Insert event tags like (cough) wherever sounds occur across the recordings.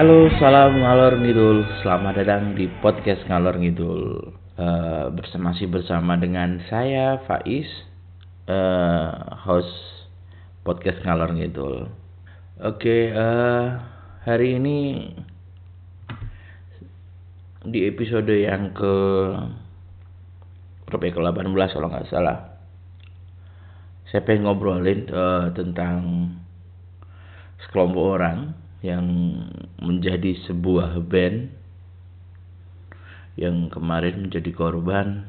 Halo, salam ngalor ngidul. Selamat datang di podcast ngalor ngidul. Uh, bersama masih bersama dengan saya Faiz, uh, host podcast ngalor ngidul. Oke, okay, uh, hari ini di episode yang ke berapa ya, ke 18 kalau nggak salah. Saya pengen ngobrolin uh, tentang sekelompok orang yang menjadi sebuah band yang kemarin menjadi korban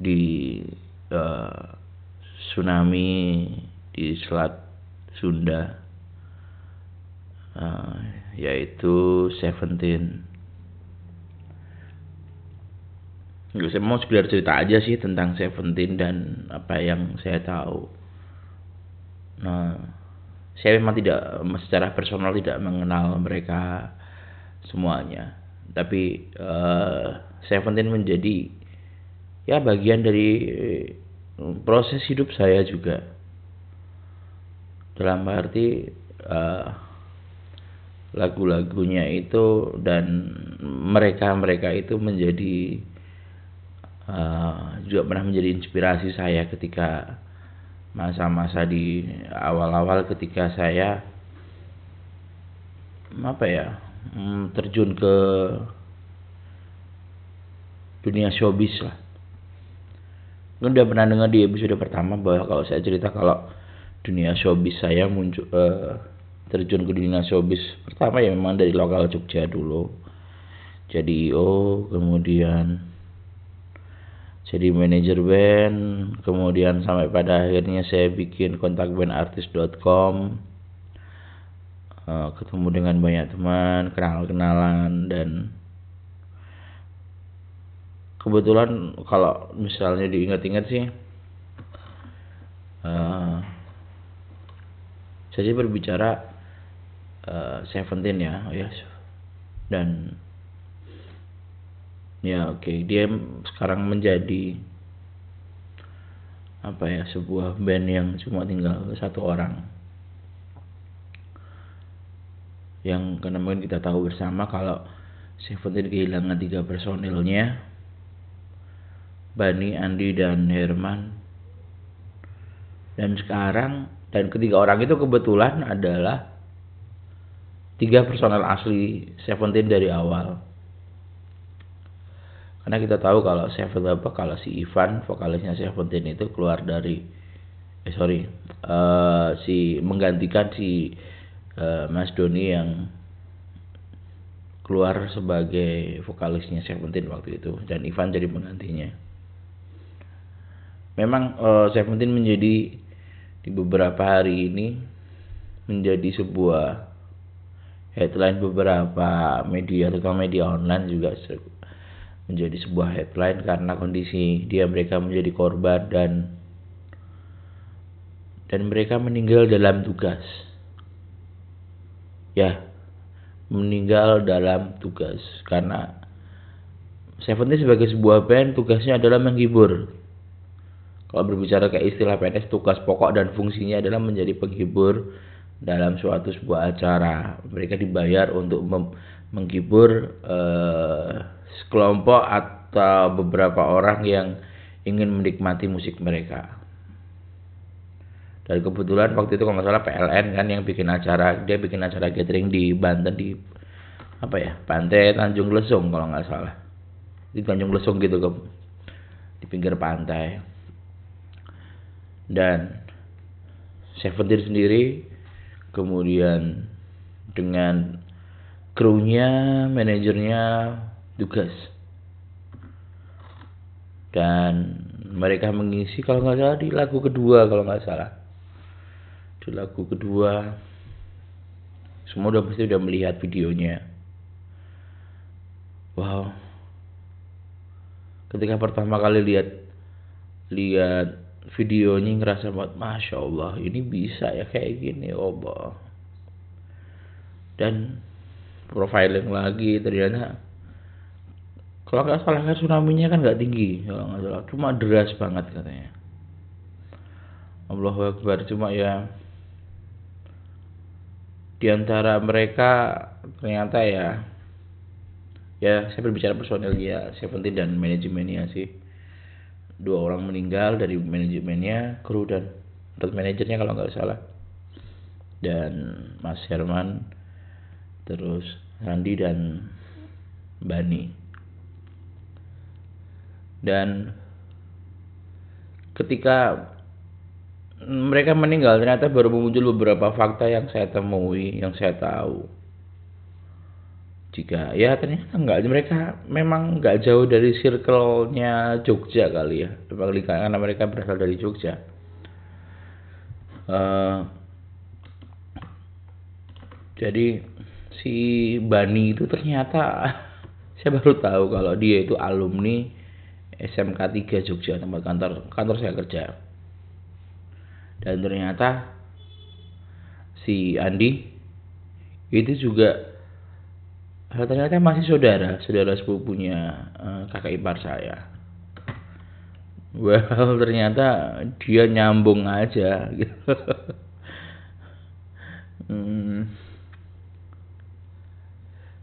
di uh, tsunami di Selat Sunda uh, yaitu Seventeen. Saya mau sekedar cerita aja sih tentang Seventeen dan apa yang saya tahu. Nah, saya memang tidak secara personal tidak mengenal mereka semuanya. Tapi uh, Seventeen menjadi ya bagian dari proses hidup saya juga. Dalam arti uh, lagu-lagunya itu dan mereka-mereka itu menjadi uh, juga pernah menjadi inspirasi saya ketika masa-masa di awal-awal ketika saya apa ya hmm, terjun ke dunia showbiz lah. Udah pernah dengar di episode pertama bahwa kalau saya cerita kalau dunia showbiz saya muncul uh, terjun ke dunia showbiz pertama ya memang dari lokal Jogja dulu. Jadi oh kemudian jadi manajer band kemudian sampai pada akhirnya saya bikin kontak kontakbandartis.com uh, eh, ketemu dengan banyak teman kenal kenalan dan kebetulan kalau misalnya diingat-ingat sih uh, saya berbicara uh, Seventeen ya ya dan ya oke. Okay. dia sekarang menjadi apa ya sebuah band yang cuma tinggal satu orang. Yang karena mungkin kita tahu bersama kalau Seventeen kehilangan tiga personilnya. Bani, Andi, dan Herman. Dan sekarang dan ketiga orang itu kebetulan adalah tiga personel asli Seventeen dari awal karena kita tahu kalau Seven apa kalau si Ivan vokalisnya Seventeen itu keluar dari eh sorry uh, si menggantikan si uh, Mas Doni yang keluar sebagai vokalisnya Seventeen waktu itu dan Ivan jadi penggantinya. Memang uh, Seventeen menjadi di beberapa hari ini menjadi sebuah headline beberapa media terutama media online juga menjadi sebuah headline karena kondisi dia mereka menjadi korban dan dan mereka meninggal dalam tugas. Ya, meninggal dalam tugas karena Seventeen sebagai sebuah band tugasnya adalah menghibur. Kalau berbicara kayak istilah PNS tugas pokok dan fungsinya adalah menjadi penghibur dalam suatu sebuah acara. Mereka dibayar untuk menghibur eh, sekelompok atau beberapa orang yang ingin menikmati musik mereka. Dan kebetulan waktu itu kalau nggak salah PLN kan yang bikin acara, dia bikin acara gathering di Banten di apa ya pantai Tanjung Lesung kalau nggak salah. Di Tanjung Lesung gitu ke di pinggir pantai. Dan Seventeen sendiri kemudian dengan krunya manajernya tugas. Dan mereka mengisi kalau nggak salah di lagu kedua kalau nggak salah. Di lagu kedua semua udah pasti udah melihat videonya. Wow. Ketika pertama kali lihat lihat videonya ngerasa banget masya Allah ini bisa ya kayak gini oh dan profiling lagi ternyata kalau nggak salah kan tsunami-nya kan nggak tinggi kalau nggak salah. Cuma deras banget katanya. Allah Akbar. Cuma ya di antara mereka ternyata ya ya saya berbicara personil ya Seventeen dan manajemennya sih. Dua orang meninggal dari manajemennya kru dan manajernya kalau nggak salah. Dan Mas Herman terus Randi dan Bani. Dan ketika mereka meninggal ternyata baru muncul beberapa fakta yang saya temui yang saya tahu. Jika ya ternyata enggak. Mereka memang enggak jauh dari circle-nya Jogja kali ya. Karena mereka berasal dari Jogja. Uh, jadi si Bani itu ternyata (laughs) saya baru tahu kalau dia itu alumni SMK 3 Jogja tempat kantor kantor saya kerja. Dan ternyata si Andi itu juga ternyata masih saudara saudara sepupunya uh, kakak ipar saya. Well ternyata dia nyambung aja gitu. (laughs) Hmm.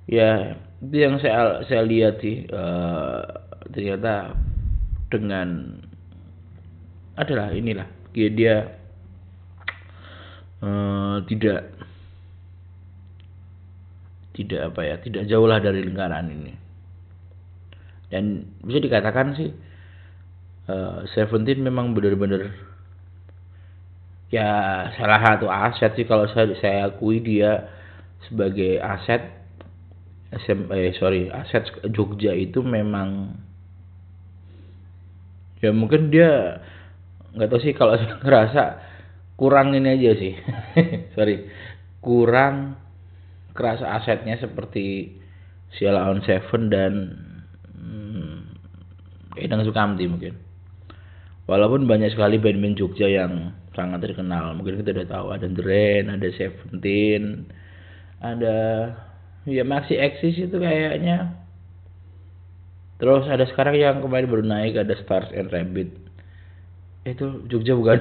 Ya itu yang saya saya lihat sih uh, ternyata dengan adalah inilah dia, dia uh, tidak tidak apa ya tidak jauh lah dari lingkaran ini. Dan bisa dikatakan sih uh, Seventeen memang benar-benar ya salah satu aset sih kalau saya saya akui dia sebagai aset SM, eh sorry aset Jogja itu memang ya mungkin dia nggak tahu sih kalau saya (laughs) ngerasa kurang ini aja sih. (laughs) Sorry kurang kerasa asetnya seperti Siala on Seven dan hmm, Sukamti mungkin. Walaupun banyak sekali band-band Jogja yang sangat terkenal. Mungkin kita udah tahu ada Dren ada Seventeen ada ya Maxi Exis itu kayaknya. Terus ada sekarang yang kemarin baru naik ada Stars and Rabbit. Itu Jogja bukan?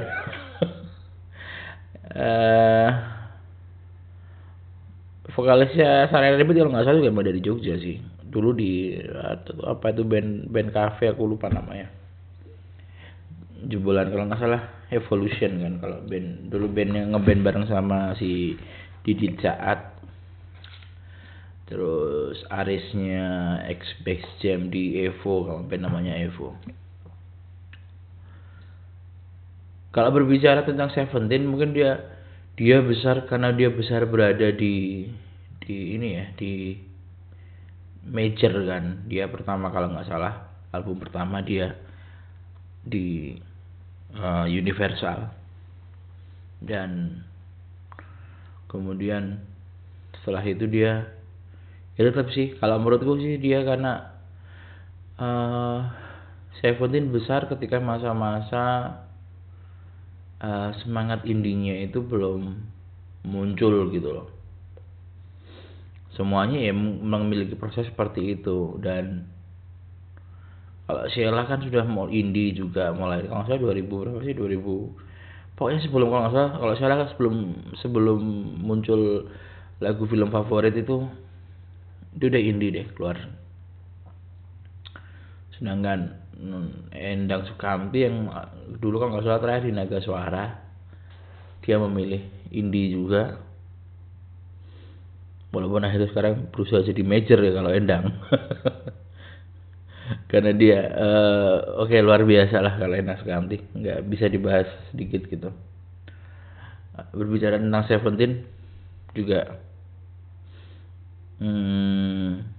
Uh, (laughs) vokalisnya Sarah Rabbit kalau nggak salah juga dari Jogja sih. Dulu di apa itu band band cafe aku lupa namanya. Jebolan kalau nggak salah Evolution kan kalau band dulu bandnya ngeband bareng sama si Didi Saat terus Arisnya X Base Jam di Evo kalau band namanya Evo kalau berbicara tentang Seventeen mungkin dia dia besar karena dia besar berada di di ini ya di major kan. Dia pertama kalau nggak salah album pertama dia di uh, Universal. Dan kemudian setelah itu dia ya tetap sih kalau menurutku sih dia karena uh, Seventeen besar ketika masa-masa uh, semangat indinya itu belum muncul gitu loh. Semuanya ya memiliki proses seperti itu dan kalau Sheila kan sudah mau indie juga mulai kalau saya 2000 berapa sih 2000 pokoknya sebelum kalau salah kalau Sheila kan sebelum sebelum muncul lagu film favorit itu itu udah indie deh keluar. Sedangkan Endang Sukamti yang dulu kan nggak salah terakhir di Naga Suara dia memilih indie juga. Walaupun akhirnya sekarang berusaha jadi major ya kalau Endang. (laughs) Karena dia uh, oke okay, luar biasa lah kalau Endang Sukamti. Nggak bisa dibahas sedikit gitu. Berbicara tentang Seventeen juga hmm,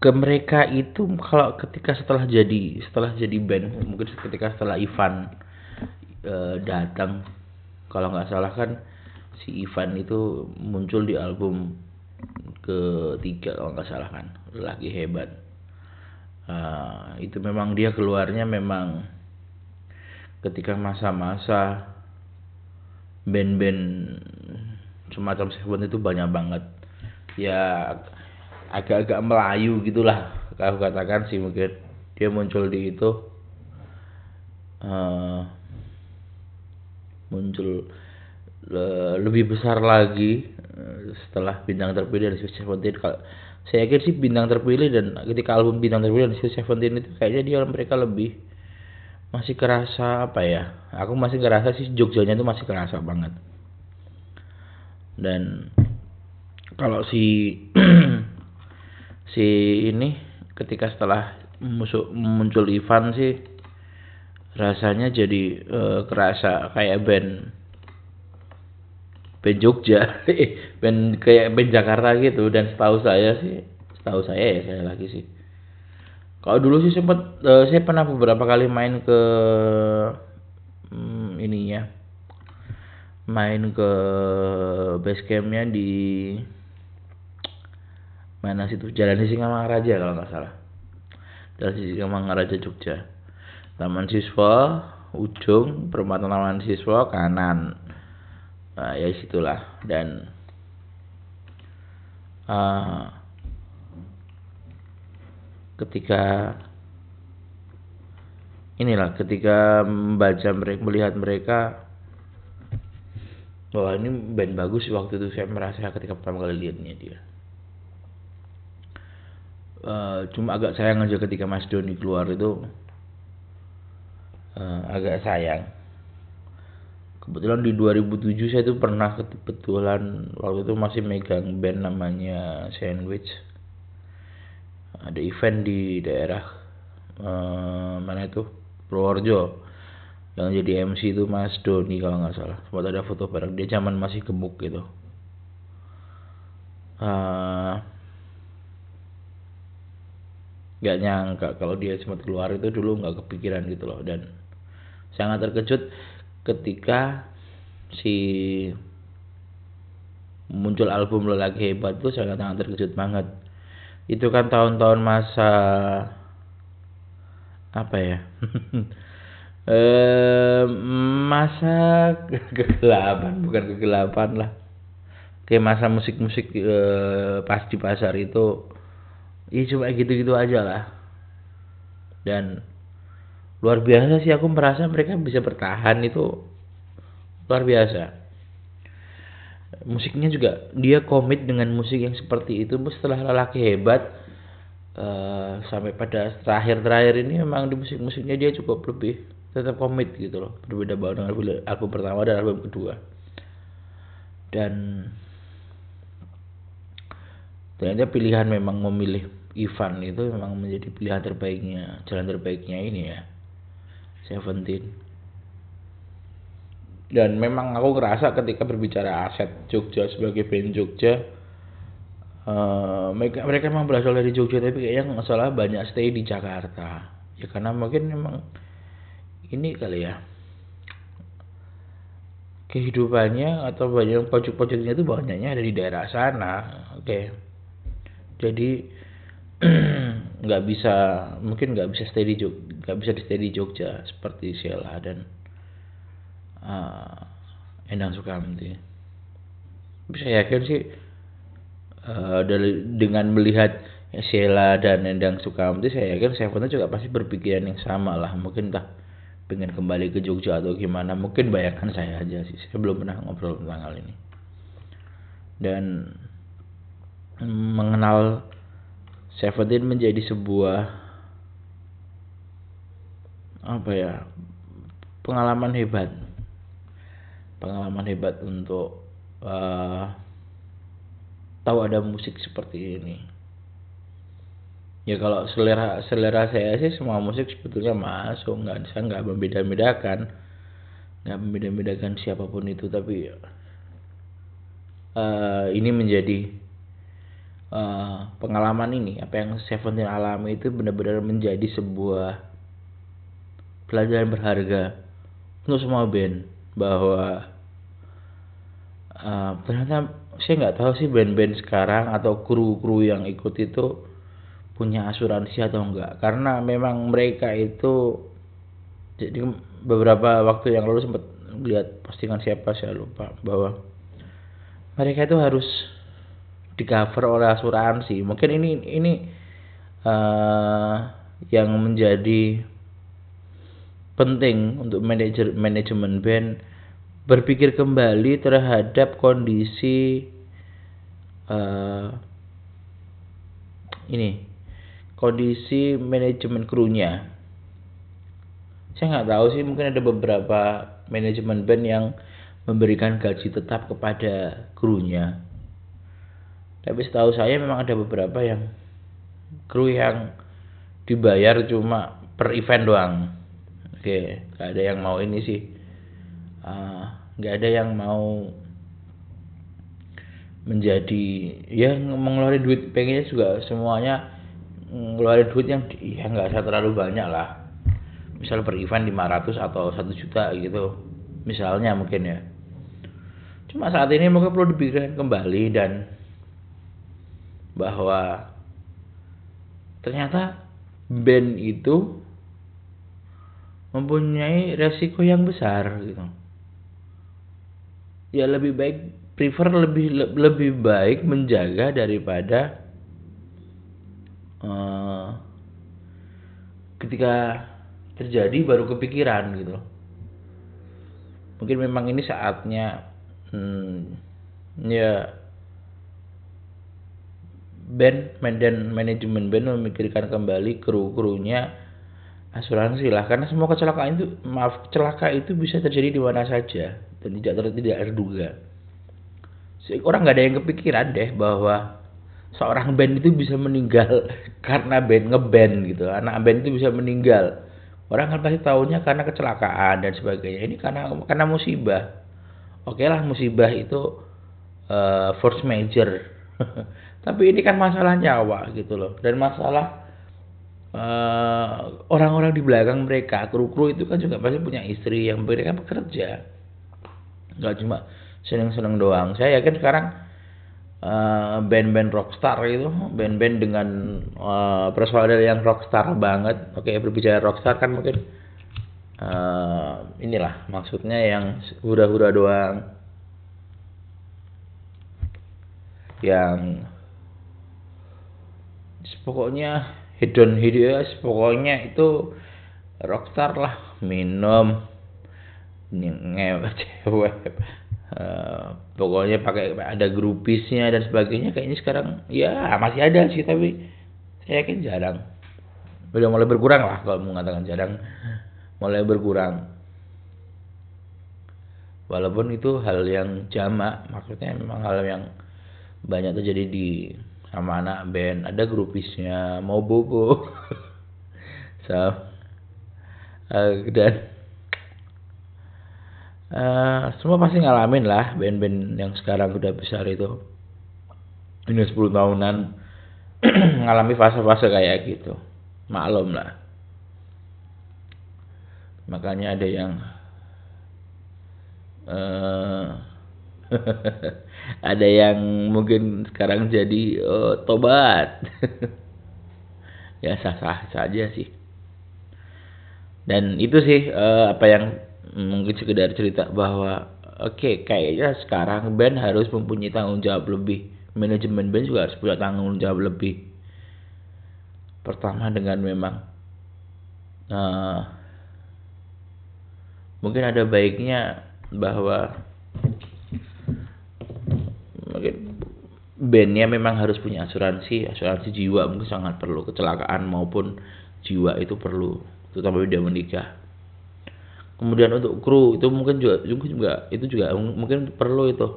ke mereka itu kalau ketika setelah jadi setelah jadi band mungkin ketika setelah Ivan e, datang kalau nggak salah kan si Ivan itu muncul di album ketiga kalau nggak salah kan lagi hebat. E, itu memang dia keluarnya memang ketika masa-masa band-band semacam Seven itu banyak banget. Ya agak-agak Melayu gitulah. Aku katakan sih mungkin dia muncul di itu uh, muncul lebih besar lagi eh, setelah bintang terpilih dari Sweet Seventeen. Kalau saya yakin sih bintang terpilih dan ketika album bintang terpilih dari Sweet Seventeen itu kayaknya dia mereka lebih masih kerasa apa ya aku masih kerasa sih Jogjanya itu masih kerasa banget dan kalau si (clears throat) si ini ketika setelah musuh muncul Ivan sih rasanya jadi uh, kerasa kayak band band Jogja. (laughs) Band kayak band Jakarta gitu. Dan setahu saya sih setahu saya ya saya lagi sih. Kalau dulu sih sempat uh, saya pernah beberapa kali main ke hmm, ininya main ke base campnya di mana situ? Jalan Sisingamangaraja kalau nggak salah. Jalan Sisingamangaraja Jogja. Taman Siswa ujung perempatan Taman Siswa kanan. Nah, ya situlah dan uh, ketika inilah ketika membaca mereka melihat mereka bahwa ini band bagus waktu itu. Saya merasa ketika pertama kali lihatnya dia. Uh, cuma agak sayang aja ketika Mas Doni keluar itu uh, agak sayang. Kebetulan di 2007 saya tuh pernah kebetulan waktu itu masih megang band namanya Sandwich. Ada event di daerah uh, mana itu? Purworejo yang jadi MC itu Mas Doni kalau nggak salah. Sempat ada foto bareng. Dia zaman masih gemuk gitu. Uh, nggak nyangka kalau dia sempat keluar itu dulu nggak kepikiran gitu loh. Dan sangat terkejut ketika si muncul album lelaki hebat tuh sangat sangat terkejut banget. Itu kan tahun-tahun masa apa ya (laughs) masa kegelapan bukan kegelapan lah. Kayak masa musik-musik eh, pas di pasar itu ya cuma gitu-gitu aja lah. Dan luar biasa sih aku merasa mereka bisa bertahan itu luar biasa. Musiknya juga dia komit dengan musik yang seperti itu setelah lelaki hebat uh, sampai pada terakhir-terakhir ini memang di musik-musiknya dia cukup lebih tetap komit gitu loh. Berbeda banget dengan album pertama dan album kedua. Dan ternyata pilihan memang memilih Ivan itu memang menjadi pilihan terbaiknya jalan terbaiknya ini ya. Seventeen. Dan memang aku ngerasa ketika berbicara aset Jogja sebagai band Jogja uh, mereka mereka memang berasal dari Jogja tapi kayaknya nggak salah banyak stay di Jakarta. Ya karena mungkin memang ini kali ya. Kehidupannya atau banyak pojok-pojoknya itu banyaknya ada di daerah sana. Oke. Okay. jadi (clears throat) nggak bisa mungkin nggak bisa stay di Jogja nggak bisa di stay Jogja seperti Sheila dan uh, Endang Sukamti. Bisa yakin sih uh, dari dengan melihat Sheila dan Endang Sukamti saya yakin saya pun juga pasti berpikiran yang sama lah. Mungkin tak pengen kembali ke Jogja atau gimana mungkin bayangkan saya aja sih. Saya belum pernah ngobrol tentang hal ini. Dan mengenal Seventeen menjadi sebuah apa ya pengalaman hebat. Pengalaman hebat untuk uh, tahu ada musik seperti ini ya kalau selera selera saya sih semua musik sebetulnya masuk. Nggak saya nggak membeda-bedakan. Nggak membeda-bedakan siapa pun itu tapi uh, ini menjadi uh, pengalaman ini. Apa yang Seventeen alami itu benar-benar menjadi sebuah pelajaran berharga untuk semua band. Bahwa uh, ternyata saya nggak tahu sih band-band sekarang atau kru-kru yang ikut itu punya asuransi atau enggak. Karena memang mereka itu jadi beberapa waktu yang lalu sempat lihat postingan siapa saya lupa bahwa mereka itu harus di cover oleh asuransi. Mungkin ini ini uh, yang menjadi penting untuk manajer manajemen band berpikir kembali terhadap kondisi uh, ini kondisi manajemen krunya. Saya nggak tahu sih mungkin ada beberapa manajemen band yang memberikan gaji tetap kepada krunya. Tapi setahu saya memang ada beberapa yang kru yang dibayar cuma per event doang. Oke nggak ada yang mau ini sih. Uh, nggak ada yang mau menjadi ya mengeluarkan duit pengennya juga semuanya ngeluarin duit yang ya nggak usah terlalu banyak lah. Misal per event 500 atau satu juta gitu misalnya mungkin ya. Cuma saat ini mungkin perlu dipikirkan kembali dan bahwa ternyata band itu mempunyai resiko yang besar gitu. Ya lebih baik prefer lebih lebih baik menjaga daripada uh, ketika terjadi baru kepikiran gitu mungkin memang ini saatnya hmm, ya band dan manajemen band memikirkan kembali kru-krunya asuransi lah karena semua kecelakaan itu maaf kecelakaan itu bisa terjadi di mana saja dan tidak tidak terduga. Orang nggak ada yang kepikiran deh bahwa seorang band itu bisa meninggal karena band ngeband gitu. Anak band itu bisa meninggal. Orang kan pasti tahunya karena kecelakaan dan sebagainya. Ini karena karena musibah. Oke lah musibah itu uh, force major. (laughs) Tapi ini kan masalah nyawa gitu loh. Dan masalah eh, orang-orang uh, di belakang mereka, kru-kru itu kan juga pasti punya istri yang mereka bekerja nggak cuma seneng-seneng doang saya yakin sekarang uh, band-band rockstar itu band-band dengan uh, personal yang rockstar banget. Oke berbicara rockstar kan mungkin uh, inilah maksudnya yang hura-hura doang. Yang pokoknya hedon hideous pokoknya itu rockstar lah. Minum. Ngewe cewek (laughs) uh, pokoknya pakai ada grupisnya dan sebagainya kayaknya sekarang ya masih ada sih tapi saya yakin jarang. Udah mulai berkurang lah kalau mengatakan jarang. Mulai berkurang. Walaupun itu hal yang jamak maksudnya memang hal yang banyak terjadi di sama anak band. Ada grupisnya mau bobo. (laughs) So uh, dan Uh, semua pasti ngalamin lah band-band yang sekarang udah besar itu. Ini 10 tahunan (clears throat) ngalami fase-fase kayak gitu. Maklum lah. Makanya ada yang uh, (laughs) ada yang mungkin sekarang jadi uh, tobat. (laughs) Ya sah-sah saja sih. Dan itu sih uh, apa yang mungkin sekedar cerita bahwa oke okay, kayaknya sekarang band harus mempunyai tanggung jawab lebih. Manajemen band juga harus punya tanggung jawab lebih. Pertama dengan memang uh, mungkin ada baiknya bahwa mungkin bandnya memang harus punya asuransi asuransi jiwa mungkin sangat perlu. Kecelakaan maupun jiwa itu perlu terutama dia menikah kemudian untuk kru itu mungkin juga juga, juga itu juga mungkin perlu itu.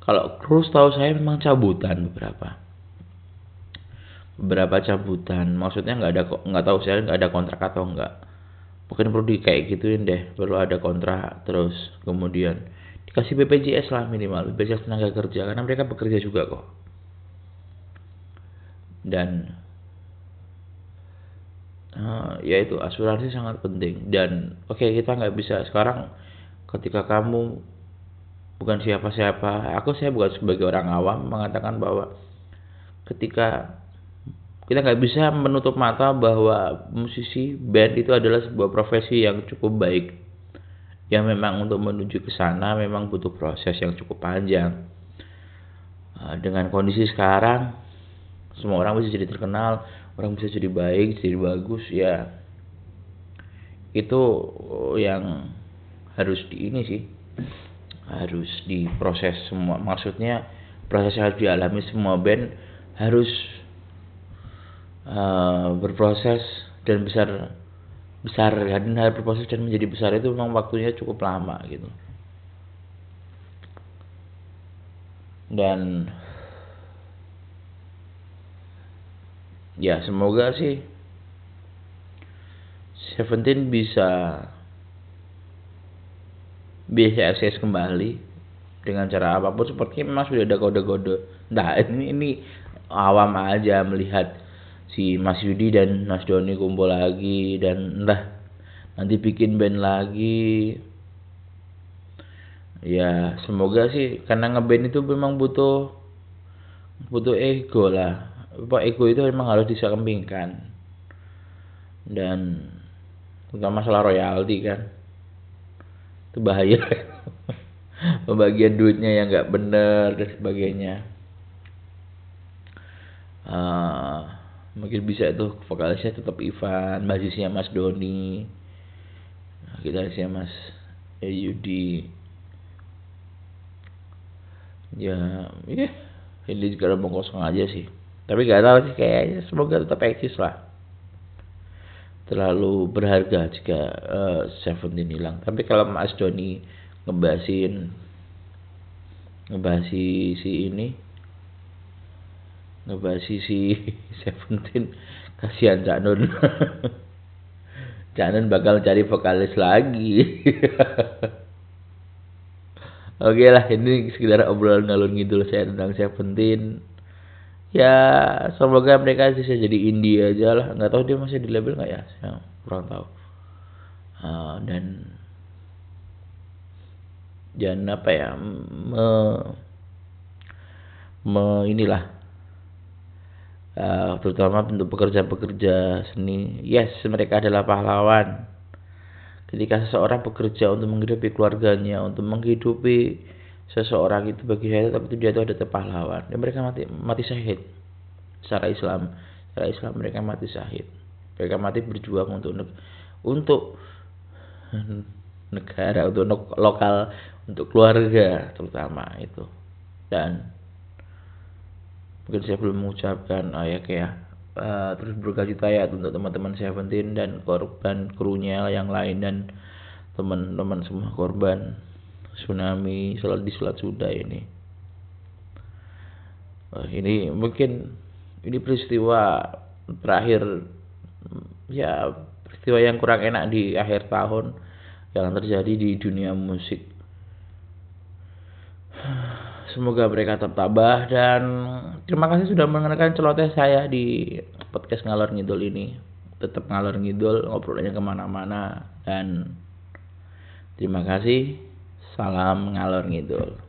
Kalau kru setahu saya memang cabutan beberapa. Beberapa cabutan maksudnya nggak ada nggak tahu saya nggak ada kontrak atau enggak mungkin perlu di kayak gituin deh perlu ada kontrak terus kemudian dikasih BPJS lah minimal BPJS tenaga kerja karena mereka bekerja juga kok. Dan uh, ya itu asuransi sangat penting. Dan oke okay, kita nggak bisa sekarang ketika kamu bukan siapa-siapa aku saya bukan sebagai orang awam mengatakan bahwa ketika kita nggak bisa menutup mata bahwa musisi band itu adalah sebuah profesi yang cukup baik yang memang untuk menuju ke sana memang butuh proses yang cukup panjang. Uh, dengan kondisi sekarang semua orang bisa jadi terkenal orang bisa jadi baik jadi bagus ya. Itu yang harus di ini sih harus diproses semua. Maksudnya proses yang harus dialami semua band harus uh, berproses dan besar besar dan harus berproses dan menjadi besar itu memang waktunya cukup lama gitu. Dan ya semoga sih Seventeen bisa bisa akses kembali dengan cara apa pun sepertinya memang sudah ada kode-kode. Nah ini ini awam aja melihat si Mas Yudi dan Mas Doni kumpul lagi dan entah nanti bikin band lagi. Ya semoga sih karena ngeband itu memang butuh butuh ego lah. Apa ego itu memang harus disampingkan dan tentang masalah royalti kan. Itu bahaya. (laughs) Pembagian duitnya yang nggak benar dan sebagainya. Uh, mungkin bisa itu vokalisnya tetap Ivan basisnya Mas Doni nah, gitarisnya Mas Yudi ya ya ini juga mau kosong aja sih tapi gak tahu sih kayaknya semoga tetap eksis lah. Terlalu berharga jika uh, Seventeen hilang. Tapi kalau Mas Doni ngebahasin ngebahasi si ini ngebahasi si (laughs) Seventeen kasihan Cak Nun. (laughs) Cak Nun bakal cari vokalis lagi. (laughs) Oke lah ini sekedar obrolan ngalun ngidul saya tentang Seventeen ya semoga mereka bisa jadi indie aja lah. Nggak tahu dia masih di label nggak ya? Saya kurang tahu. Uh, dan dan apa ya? Me, me inilah. Uh, terutama untuk pekerja-pekerja seni. Yes mereka adalah pahlawan. Ketika seseorang bekerja untuk menghidupi keluarganya untuk menghidupi seseorang itu bagi saya tapi itu dia itu ada pahlawan dan mereka mati mati syahid. Secara Islam. Secara Islam mereka mati syahid. Mereka mati berjuang untuk untuk negara untuk lokal untuk keluarga terutama itu. Dan mungkin saya belum mengucapkan oh ya uh, terus berkah ya untuk teman-teman Seventeen dan korban krunya yang lain dan teman-teman semua korban tsunami sholat di sholat sudah ini. Uh, ini mungkin ini peristiwa terakhir ya peristiwa yang kurang enak di akhir tahun yang terjadi di dunia musik. Semoga mereka tetap tabah dan terima kasih sudah mengenalkan celoteh saya di podcast ngalor ngidul ini. Tetap ngalor ngidul ngobrolnya ke mana-mana dan terima kasih Salam ngalor ngidul.